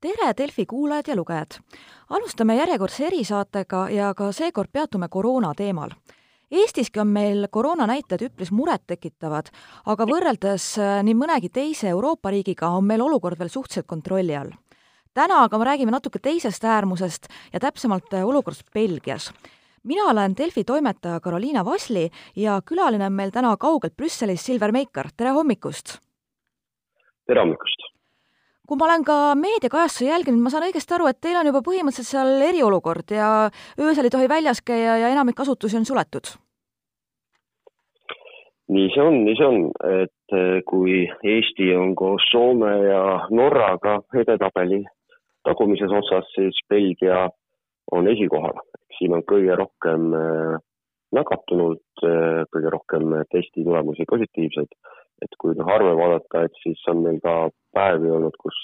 tere, Delfi kuulajad ja lugejad! alustame järjekordse erisaatega ja ka seekord peatume koroona teemal. Eestiski on meil koroonanäitajad üpris murettekitavad, aga võrreldes äh, nii mõnegi teise Euroopa riigiga on meil olukord veel suhteliselt kontrolli all. täna aga me räägime natuke teisest äärmusest ja täpsemalt äh, olukorrast Belgias mina olen Delfi toimetaja Karoliina Vasli ja külaline on meil täna kaugelt Brüsselis Silver Meikar, tere hommikust! tere hommikust! kui ma olen ka meediakajastusi jälginud, ma saan õigesti aru, et teil on juba põhimõtteliselt seal eriolukord ja öösel ei tohi väljas käia ja enamik asutusi on suletud? nii see on, nii see on, et eh, kui Eesti on koos Soome ja Norraga edetabeli tagumises otsas, siis Belgia on esikohal. Siin on kõige rohkem eh, nakatunud, eh, kõige rohkem testi tulemusi positiivseid et kui noh, arve vaadata, et siis on meil ka päevi olnud, kus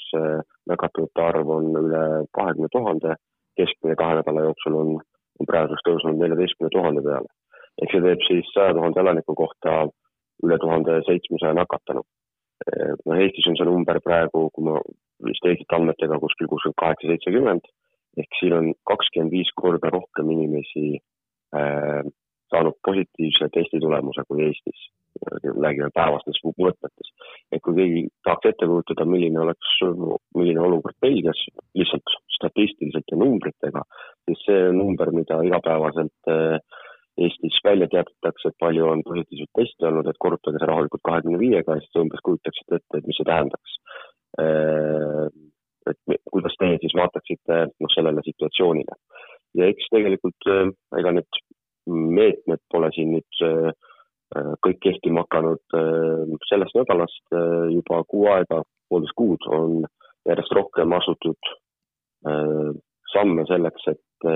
nakatunute arv on üle kahekümne tuhande, keskmine kahe nädala jooksul on, on praeguseks tõusnud neljateistkümne tuhande peale. ehk see teeb siis saja tuhande elaniku kohta üle tuhande seitsmesaja nakatanu. noh, Eestis on see number praegu, kui ma vist õigete andmetega kuskil kuuskümmend kaheksa, seitsekümmend, ehk siin on kakskümmend viis korda rohkem inimesi äh, saanud positiivse testi tulemuse kui Eestis räägime päevastes mõõtmetes. et kui keegi tahaks ette kujutada, milline oleks, milline olukord Belgias lihtsalt statistiliselt ja numbritega, siis see number, mida igapäevaselt eh, Eestis välja teatatakse, et palju on positiivseid teste olnud, et korrutage see rahulikult kahekümne viiega ja siis umbes kujutaksite ette, et mis see tähendaks. Eh, et kuidas teie siis vaataksite noh, sellele situatsioonile. ja eks tegelikult eh, ega need meetmed pole siin nüüd Äh, kõik kehtima hakanud äh, sellest nädalast äh, juba kuu aega, poolteist kuud on järjest rohkem astutud samme selleks, et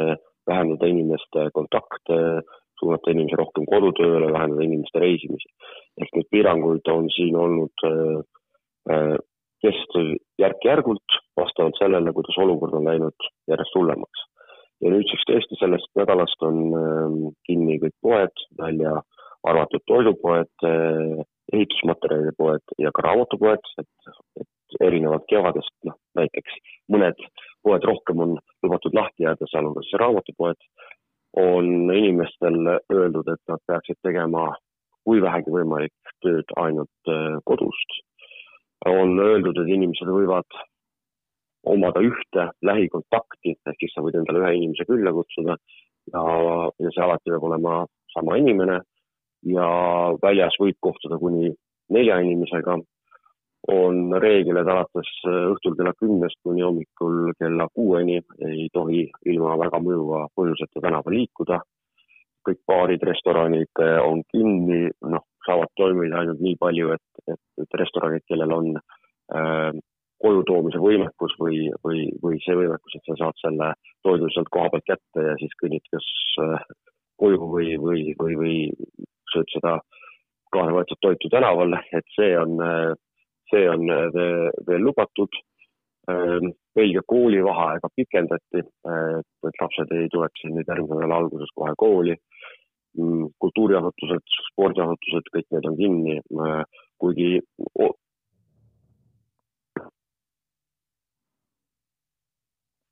vähendada inimeste kontakte, suunata inimesi rohkem kodutööle, vähendada inimeste reisimisi. ehk neid piiranguid on siin olnud kestnud järk-järgult, vastavalt sellele, kuidas olukord on läinud järjest hullemaks. ja nüüdseks tõesti sellest nädalast on kinni kõik poed, välja arvatud toidupoed, eh, ehitusmaterjalide poed ja ka raamatupoed, et, et erinevalt kevadest, noh näiteks mõned poed rohkem on lubatud lahti jääda, sealhulgas raamatupoed, on inimestel öeldud, et nad peaksid tegema kui vähegi võimalik tööd ainult eh, kodust. On öeldud, et inimesed võivad omada ühte lähikontakti, ehk siis sa võid endale ühe inimese külla kutsuda ja, ja see alati peab olema sama inimene ja väljas võib kohtuda kuni nelja inimesega. on reegel, et alates õhtul kella kümnest kuni hommikul kella kuueni ei tohi ilma väga mõjuva põhjuseta tänaval liikuda. kõik baarid, restoranid on kinni, noh, saavad toimida ainult nii palju, et, et, et restoranid, kellel on äh, koju toomise võimekus või, või, või see võimekus, et sa saad selle toidu sealt koha pealt kätte ja siis kõnnid kas äh, koju või, või, või, või sööd seda kaasa võetud toitu tänaval, et see on, see on veel lubatud. Belgia koolivaheaega pikendati, et lapsed ei tuleks nüüd järgmise nädala alguses kohe kooli. Kultuuriasutused, spordiasutused, kõik need on kinni, kuigi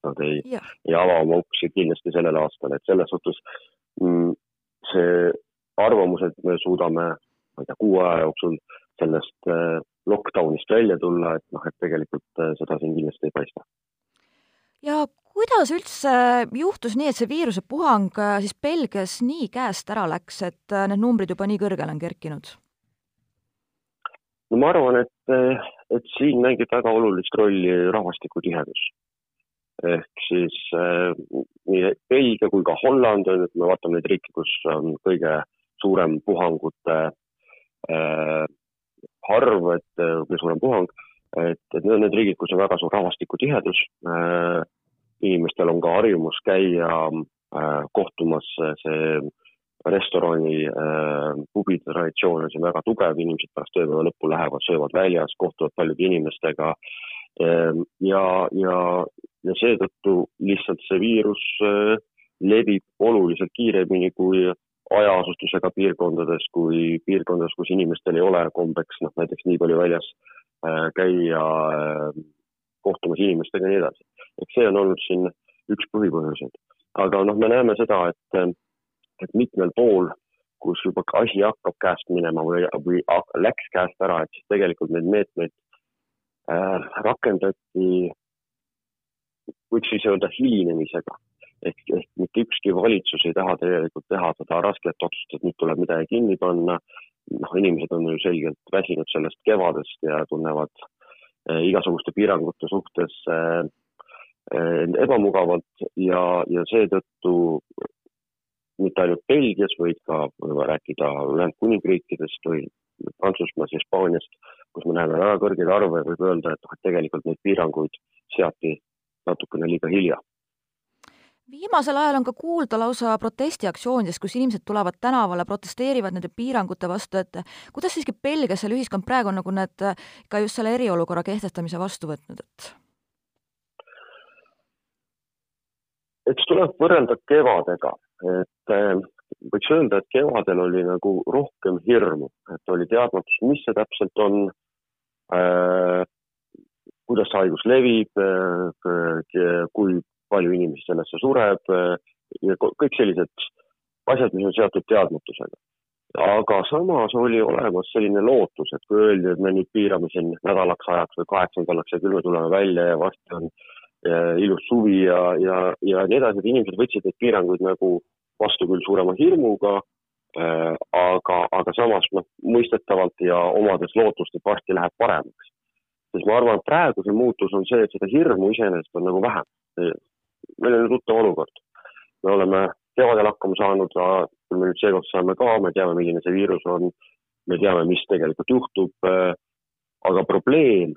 nad ei, ei ava oma uksi kindlasti sellel aastal, et selles suhtes mm, see arvamus, et me suudame, ma ei tea, kuu aja jooksul sellest äh, lockdown'ist välja tulla, et noh, et tegelikult äh, seda siin kindlasti ei paista. Ja kuidas üldse juhtus nii, et see viirusepuhang äh, siis Belgias nii käest ära läks, et need numbrid juba nii kõrgele on kerkinud? no ma arvan, et, et siin mängib väga olulist rolli rahvastikutihedus ehk siis äh, nii Belgia kui ka Holland on, et me vaatame neid riike, kus on kõige suurem puhangute äh, arv, et äh, kõige suurem puhang, et, et need on need riigid, kus on väga suur rahvastikutihedus äh,. inimestel on ka harjumus käia äh, kohtumas, see restorani äh, pubide traditsioon on siin väga tugev, inimesed pärast tööpäeva lõppu lähevad, söövad väljas, kohtuvad paljude inimestega äh,. ja, ja, ja seetõttu lihtsalt see viirus äh, levib oluliselt kiiremini kui hajaasustusega piirkondades kui piirkondades, kus inimestel ei ole kombeks noh, näiteks nii palju väljas äh, käia äh, kohtumas inimestega ja nii edasi. eks see on olnud siin üks põhipõhjuseid. aga noh, me näeme seda, et, et mitmel pool, kus juba asi hakkab käest minema või, või läks käest ära, et siis tegelikult neid meetmeid äh, rakendati, võiks siis öelda hilinemisega ehk, ehk mitte ükski valitsus ei taha tegelikult teha seda rasket otsust, et nüüd tuleb midagi kinni panna. Noh, inimesed on ju selgelt väsinud sellest kevadest ja tunnevad eh, igasuguste piirangute suhtes eh, eh, ebamugavalt ja, ja seetõttu mitte ainult Belgias, vaid ka võime rääkida Ühendkuningriikidest või Prantsusmaast, Hispaaniast, kus me näeme väga kõrgeid arve, võib öelda, et noh, tegelikult neid piiranguid seati natukene liiga hilja viimasel ajal on ka kuulda lausa protestiaktsioonidest, kus inimesed tulevad tänavale, protesteerivad nende piirangute vastu, et kuidas siiski Belgias seal ühiskond praegu on nagu need ka just selle eriolukorra kehtestamise vastu võtnud, et? eks tuleb võrrelda kevadega, et eh, võiks öelda, et kevadel oli nagu rohkem hirmu, et oli teadmatus, mis see täpselt on äh,, kuidas see haigus levib äh,, kui palju inimesi sellesse sureb ja kõik sellised asjad, mis on seotud teadmatusega. aga samas oli olemas selline lootus, et kui öeldi, et me nüüd piirame siin nädalaks ajaks või kaheks nädalaks ja küll me tuleme välja ja varsti on ilus suvi ja, ja, ja nii edasi, et inimesed võtsid neid piiranguid nagu vastu küll suurema hirmuga äh,, aga, aga samas noh, mõistetavalt ja omades lootust, et varsti läheb paremaks. siis ma arvan, et praegu see muutus on see, et seda hirmu iseenesest on nagu vähem meil on tuttav olukord. me oleme kevadel hakkama saanud, me nüüd seekord saame ka, me teame, milline see viirus on, me teame, mis tegelikult juhtub. Äh, aga probleem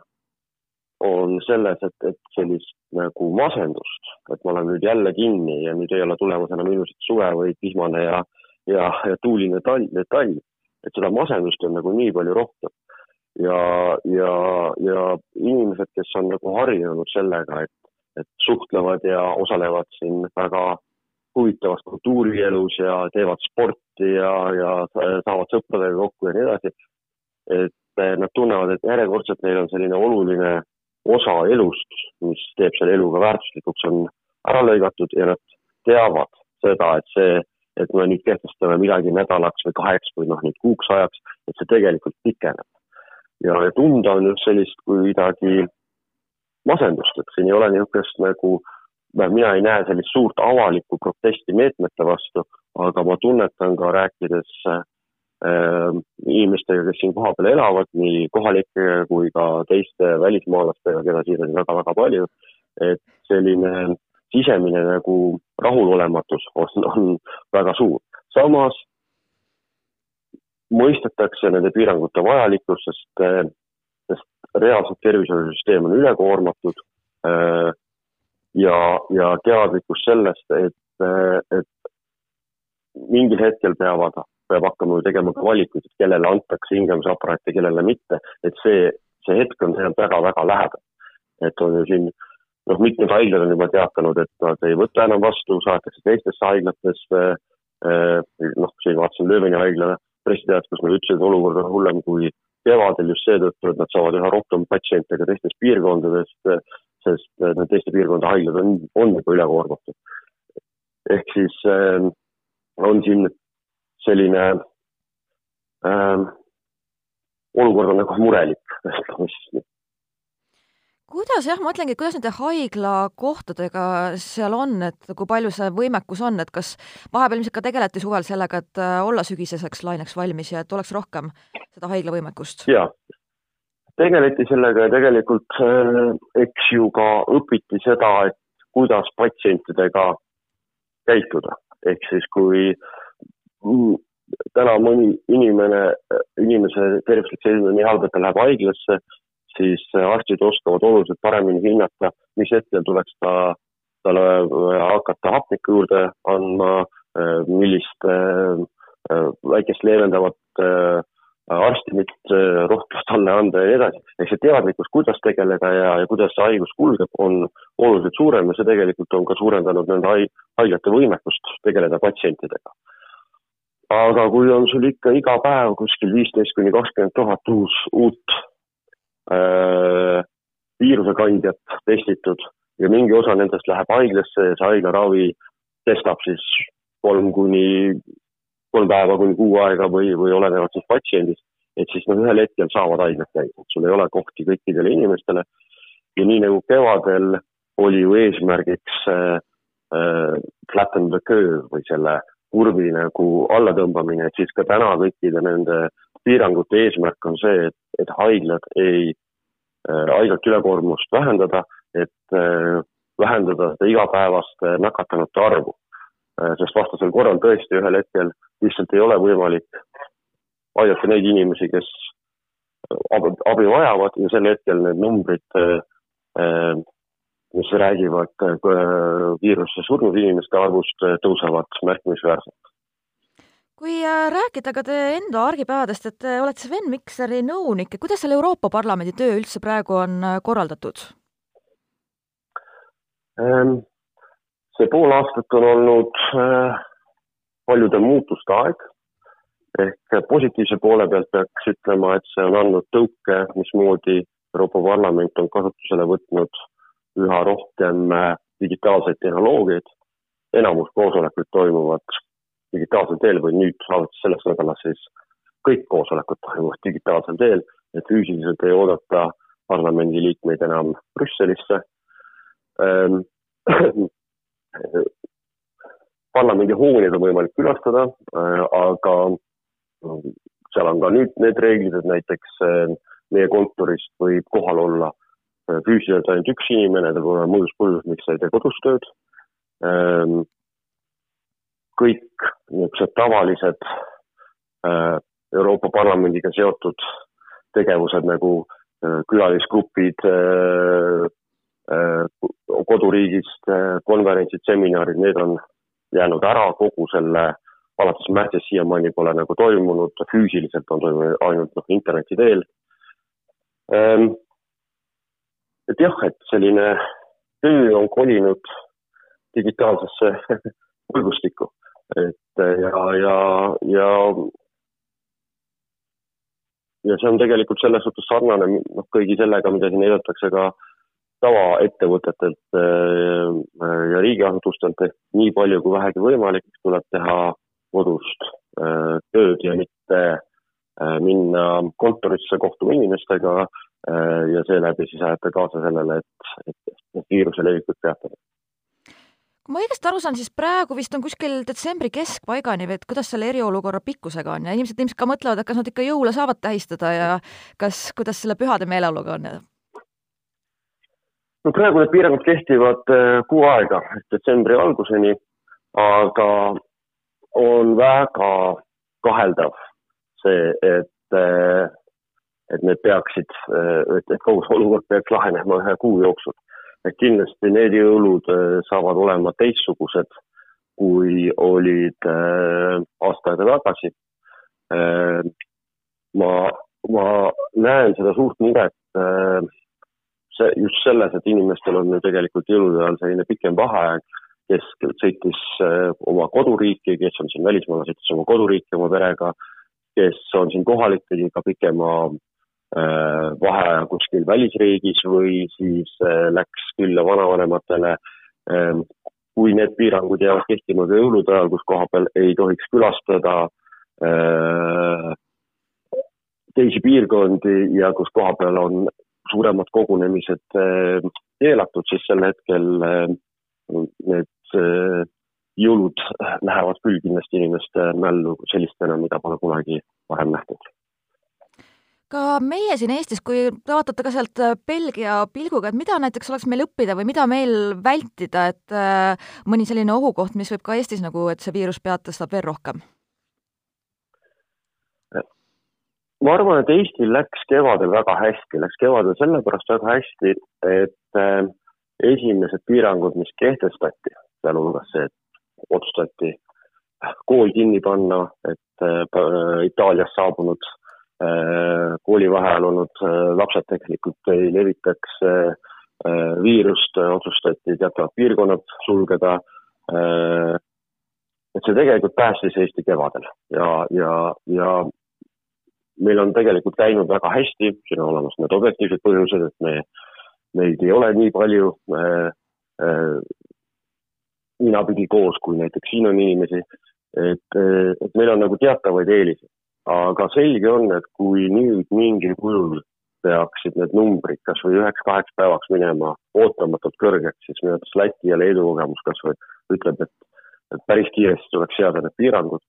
on selles, et, et sellist nagu masendust, et me oleme nüüd jälle kinni ja nüüd ei ole tulemas enam ilusat suve, vaid vihmane ja, ja, ja tuuline talv, talv. et seda masendust on nagu nii palju rohkem. ja, ja, ja inimesed, kes on nagu harjunud sellega, et et suhtlevad ja osalevad siin väga huvitavas kultuurielus ja teevad sporti ja, ja saavad sõpradega kokku ja nii edasi. et nad tunnevad, et järjekordselt neil on selline oluline osa elust, mis teeb selle elu ka väärtuslikuks, on ära lõigatud ja nad teavad seda, et see, et me nüüd kehtestame midagi nädalaks või kaheks või noh, nüüd kuuks ajaks, et see tegelikult pikeneb. ja, ja tunda on just sellist kuidagi masendust, et siin ei ole niisugust nagu, mina ei näe sellist suurt avalikku protesti meetmete vastu, aga ma tunnetan ka rääkides äh, inimestega, kes siin kohapeal elavad, nii kohalike kui ka teiste välismaalastega, keda siin on väga-väga palju, et selline sisemine nagu rahulolematus on, on väga suur. samas mõistetakse nende piirangute vajalikkust, sest äh, reaalselt tervishoiusüsteem on ülekoormatud äh, ja, ja teadlikkus sellest, et, äh, et mingil hetkel peavad, peab hakkama ju tegema ka valikuid, et kellele antakse hingamisaparaate, kellele mitte, et see, see hetk on tegelikult väga-väga lähedal. et on ju siin noh, mitmed haiglad on juba teatanud, et nad ei võta enam vastu, saadetakse teistesse haiglatesse. Äh, noh, siin vaatasin Lööveni haigla pressiteadet, kus nad ütlesid, et olukord on hullem kui kevadel just seetõttu, et nad saavad üha rohkem patsiente ka teistest piirkondadest, sest need teiste piirkondade haiglad on, on juba ülekoormatud. ehk siis äh, on siin selline äh, olukord on nagu murelik, ütleme siis nii kuidas jah, ma mõtlengi, kuidas nende haiglakohtadega seal on, et kui palju see võimekus on, et kas vahepeal ilmselt ka tegeleti suvel sellega, et äh, olla sügiseseks laineks valmis ja et oleks rohkem seda haiglavõimekust? jaa, tegeleti sellega ja tegelikult äh, eks ju ka õpiti seda, et kuidas patsientidega käituda, ehk siis kui täna mõni inimene, inimese tervislik seisund on nii halb, et ta läheb haiglasse siis arstid oskavad oluliselt paremini hinnata, mis hetkel tuleks ta, talle äh, hakata hapnikku juurde andma, äh, millist äh, väikest leevendavat arstimit rohkem talle anda ja nii edasi. ehk see teadlikkus, kuidas tegeleda ja, ja kuidas see haigus kulgeb, on oluliselt suurem ja see tegelikult on ka suurendanud nende haiglate võimekust tegeleda patsientidega. aga kui on sul ikka iga päev kuskil viisteist kuni kakskümmend tuhat uus, uut äh, viirusekandjat testitud ja mingi osa nendest läheb haiglasse ja see haiglaravi kestab siis kolm kuni, kolm päeva kuni kuu aega või, või olenevalt siis patsiendist, et siis noh, ühel hetkel saavad haiglad käia, sul ei ole kohti kõikidele inimestele. ja nii nagu kevadel oli ju eesmärgiks äh, äh, flatten the curve või selle kurvi nagu allatõmbamine, et siis ka täna kõikide nende piirangute eesmärk on see, et, et haiglad ei äh,, haiglate ülekoormust vähendada, et äh, vähendada seda igapäevast äh, nakatunute arvu äh,. sest vastasel korral tõesti ühel hetkel lihtsalt ei ole võimalik aidata neid inimesi, kes abi, abi vajavad ja sel hetkel need numbrid äh, äh mis räägivad äh, viirusesse surnud inimeste arvust, äh, tõusevad märkimisväärselt. Kui äh, rääkida ka teie enda argipäevadest, et te olete Sven Mikseri nõunik, et kuidas seal Euroopa Parlamendi töö üldse praegu on korraldatud? Ähm, see pool aastat on olnud paljude muutuste aeg ehk positiivse poole pealt peaks ütlema, et see on andnud tõuke, mismoodi Euroopa Parlament on kasutusele võtnud üha rohkem äh, digitaalseid tehnoloogiaid. enamus koosolekuid toimuvad digitaalsel teel või nüüd alates sellest nädalast siis kõik koosolekud toimuvad digitaalsel teel, et füüsiliselt ei oodata parlamendiliikmeid enam Brüsselisse ähm,. parlamendihooneid on võimalik külastada äh,, aga seal on ka nüüd need reeglid, et näiteks äh, meie kontorist võib kohal olla füüsiliselt ainult üks inimene, ta peab olema mõjus põhjus, miks sa ei tee kodus tööd. Ehm, kõik niisugused tavalised äh, Euroopa Parlamendiga seotud tegevused nagu äh, külalisgrupid äh, koduriigist, konverentsid, seminarid, need on jäänud ära kogu selle, alates märtsist siiamaani pole nagu toimunud, füüsiliselt on toimunud ainult noh, interneti teel. Ehm, et jah, et selline töö on kolinud digitaalsesse võrgustikku, et ja, ja, ja ja see on tegelikult selles suhtes sarnane noh, kõigi sellega, mida siin näidatakse ka tavaettevõtetelt äh, ja riigiasutustelt, et nii palju kui vähegi võimalik, tuleb teha kodust äh, tööd ja mitte minna kontorisse kohtuma inimestega ja seeläbi siis ajate kaasa sellele, et, et viiruse levikut peatada. Kui ma õigesti aru saan, siis praegu vist on kuskil detsembri keskpaigani või et kuidas selle eriolukorra pikkusega on ja inimesed ilmselt ka mõtlevad, et kas nad ikka jõule saavad tähistada ja kas, kuidas selle pühade meeleoluga on? no praegu need piirangud kehtivad äh, kuu aega, detsembri alguseni, aga on väga kaheldav see, et äh, et need peaksid, et, et kogu see olukord peaks lahenema ühe kuu jooksul. Et kindlasti need jõulud äh, saavad olema teistsugused, kui olid äh, aasta aega tagasi. Äh, ma, ma näen seda suurt muret see, just selles, et inimestel on ju tegelikult jõulude ajal selline pikem vaheaeg, kes sõitis oma koduriiki, kes on siin välismaal, sõitis oma koduriiki oma perega, kes on siin kohalik, tegi ka pikema vaheaja kuskil välisriigis või siis äh, läks külla vanavanematele. Ähm, kui need piirangud jäävad kehtima ka jõulude ajal, kus koha peal ei tohiks külastada äh, teisi piirkondi ja kus koha peal on suuremad kogunemised keelatud, siis sel hetkel need jõulud lähevad küll kindlasti inimeste mällu sellistena, mida pole kunagi varem nähtud ka meie siin Eestis, kui te vaatate ka sealt äh, Belgia pilguga, et mida näiteks oleks meil õppida või mida meil vältida, et äh, mõni selline ohukoht, mis võib ka Eestis nagu, et see viirus pead tõstab veel rohkem? ma arvan, et Eestil läks kevadel väga hästi, läks kevadel sellepärast väga hästi, et äh, esimesed piirangud, mis kehtestati, sealhulgas see, et otsustati kool kinni panna, et Itaaliast saabunud Äh, koolivaheajal olnud äh, lapsed tegelikult ei levitaks äh, viirust, otsustati teatavad piirkonnad sulgeda. et see tegelikult päästis Eesti kevadel ja, ja, ja meil on tegelikult läinud väga hästi, siin on olemas need objektiivsed põhjused, et me, meid ei ole nii palju äh, äh, ninapidi koos, kui näiteks siin on inimesi, et, äh, et meil on nagu teatavaid eeliseid. Aga selge on, et kui nüüd mingil kujul peaksid need numbrid kas või üheks-kaheks päevaks minema ootamatult kõrgeks, siis minu arvates Läti ja Leedu kogemus kas või ütleb, et, et päris kiiresti tuleks seada need piirangud.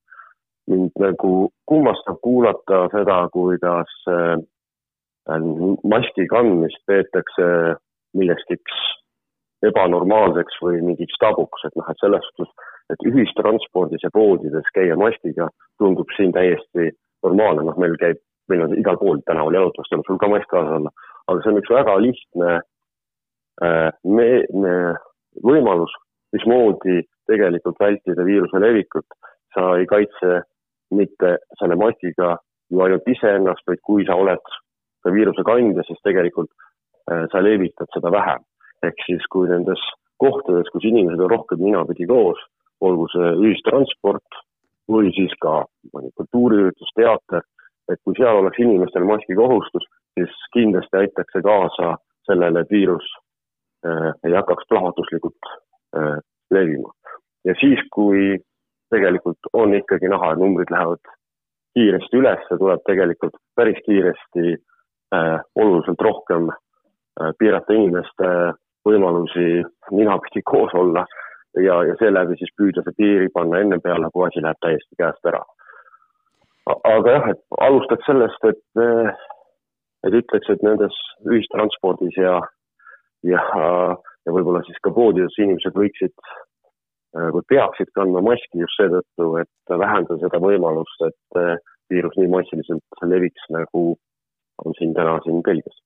Mind nagu kummastab kuulata seda, kuidas äh, maski kandmist peetakse milleskiks ebanormaalseks või mingiks tabuks, et noh, et selles suhtes, et ühistranspordis ja poodides käia maskiga tundub siin täiesti normaalne, noh, meil käib, meil on igal pool tänaval jalutamas, tuleb sul ka mask kaasa olla, aga see on üks väga lihtne äh, me, me, võimalus, mismoodi tegelikult vältida viiruse levikut. sa ei kaitse mitte selle maskiga ju ainult iseennast, vaid kui sa oled ka viiruse kandja, siis tegelikult äh, sa levitad seda vähem. ehk siis, kui nendes kohtades, kus inimesed on rohkem ninapidi koos, olgu see ühistransport või siis ka kultuuriüritus, teater, et kui seal oleks inimestel maski kohustus, siis kindlasti aitaks see kaasa sellele, et viirus äh, ei hakkaks plahvatuslikult äh, levima. ja siis, kui tegelikult on ikkagi näha, et numbrid lähevad kiiresti üles, tuleb tegelikult päris kiiresti äh, oluliselt rohkem äh, piirata inimeste võimalusi ninapidi koos olla ja, ja seeläbi siis püüda see piiri panna enne peale, kui asi läheb täiesti käest ära. Aga jah, et alustaks sellest, et, äh, et ütleks, et nendes ühistranspordis ja, ja, ja võib-olla siis ka poodides inimesed võiksid Äh, või peaksid kandma maski just seetõttu, et vähendada seda võimalust, et äh, viirus nii massiliselt leviks, nagu on siin täna siin Belgias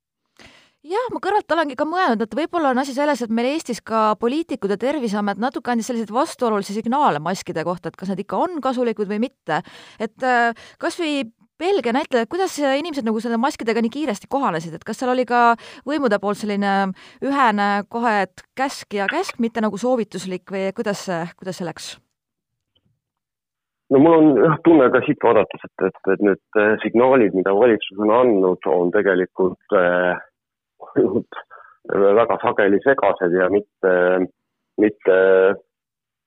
jah, ma kõrvalt olengi ka mõelnud, et võib-olla on asi selles, et meil Eestis ka poliitikud ja Terviseamet natuke andis selliseid vastuolulisi signaale maskide kohta, et kas need ikka on kasulikud või mitte. et äh, kas või Belgia näitel, et kuidas inimesed nagu selle maskidega nii kiiresti kohanesid, et kas seal oli ka võimude poolt selline ühene kohe, et käsk ja käsk, mitte nagu soovituslik või kuidas kuidas see läks? no mul on jah tunne ka siit vaadates, et, et, et need signaalid, mida valitsus on andnud, on tegelikult äh, väga sageli segased ja mitte, mitte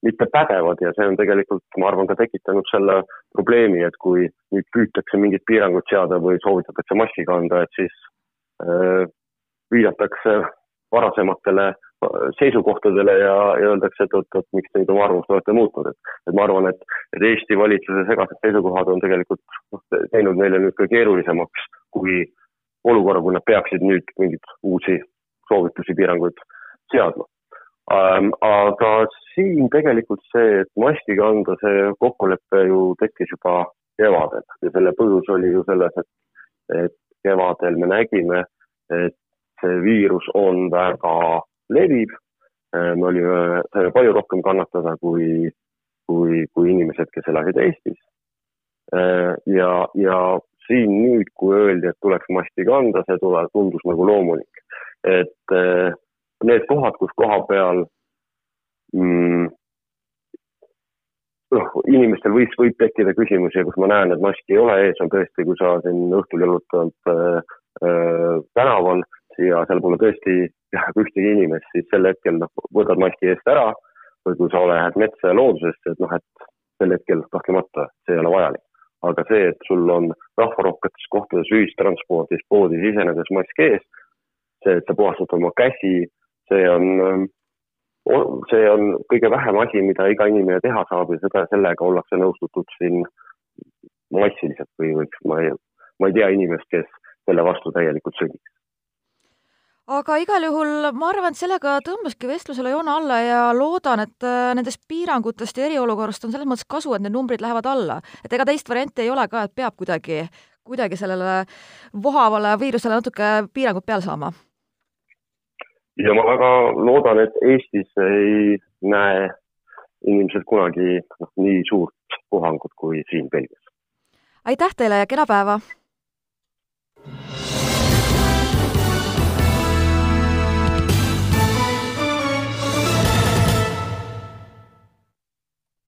mitte pädevad ja see on tegelikult, ma arvan, ka tekitanud selle probleemi, et kui nüüd püütakse mingit piirangut seada või soovitatakse maski kanda, et siis äh, viidatakse varasematele äh, seisukohtadele ja, ja öeldakse, et oot, oot, miks te nüüd oma arvamust olete muutnud, et, et ma arvan, et, et Eesti valitsuse segased seisukohad on tegelikult noh, teinud meile nüüd ka keerulisemaks, kui olukorra, kui nad peaksid nüüd mingeid uusi soovitusi, piiranguid seadma ähm,. aga siin tegelikult see, et maski kanda, see kokkulepe ju tekkis juba kevadel ja selle põhjus oli ju selles, et, et kevadel me nägime, et see viirus on väga leviv. me olime, saime palju rohkem kannatada kui, kui, kui inimesed, kes elasid Eestis. ja, ja siin nüüd, kui öeldi, et tuleks maski kanda, see tule, tundus nagu loomulik. et need kohad, kus koha peal mm, noh, inimestel võis, võib tekkida küsimusi, kus ma näen, et maski ei ole ees, on tõesti, kui sa siin õhtul jalutad äh, äh, tänaval ja seal pole tõesti ühtegi inimest, siis sel hetkel noh, võtad maski eest ära või kui sa lähed metsa ja loodusesse, et noh, et sel hetkel kahtlemata see ei ole vajalik. Aga see, et sul on rahvarohketes kohtades ühistranspordis, poodi sisenedes mask ees, see, et sa puhastad oma käsi, see on ähm, see on kõige vähem asi, mida iga inimene teha saab ja seda, sellega ollakse nõustutud siin massiliselt või võiks, ma ei, ma ei tea inimest, kes selle vastu täielikult sõdiks. Aga igal juhul ma arvan, et sellega tõmbaski vestlusele joone alla ja loodan, et äh, nendest piirangutest ja eriolukorrast on selles mõttes kasu, et need numbrid lähevad alla. et ega teist varianti ei ole ka, et peab kuidagi, kuidagi sellele vohavale viirusele natuke piirangud peale saama ja ma väga loodan, et Eestis ei näe inimesed kunagi noh, nii suurt puhangut kui siin Belgias. aitäh teile ja kena päeva!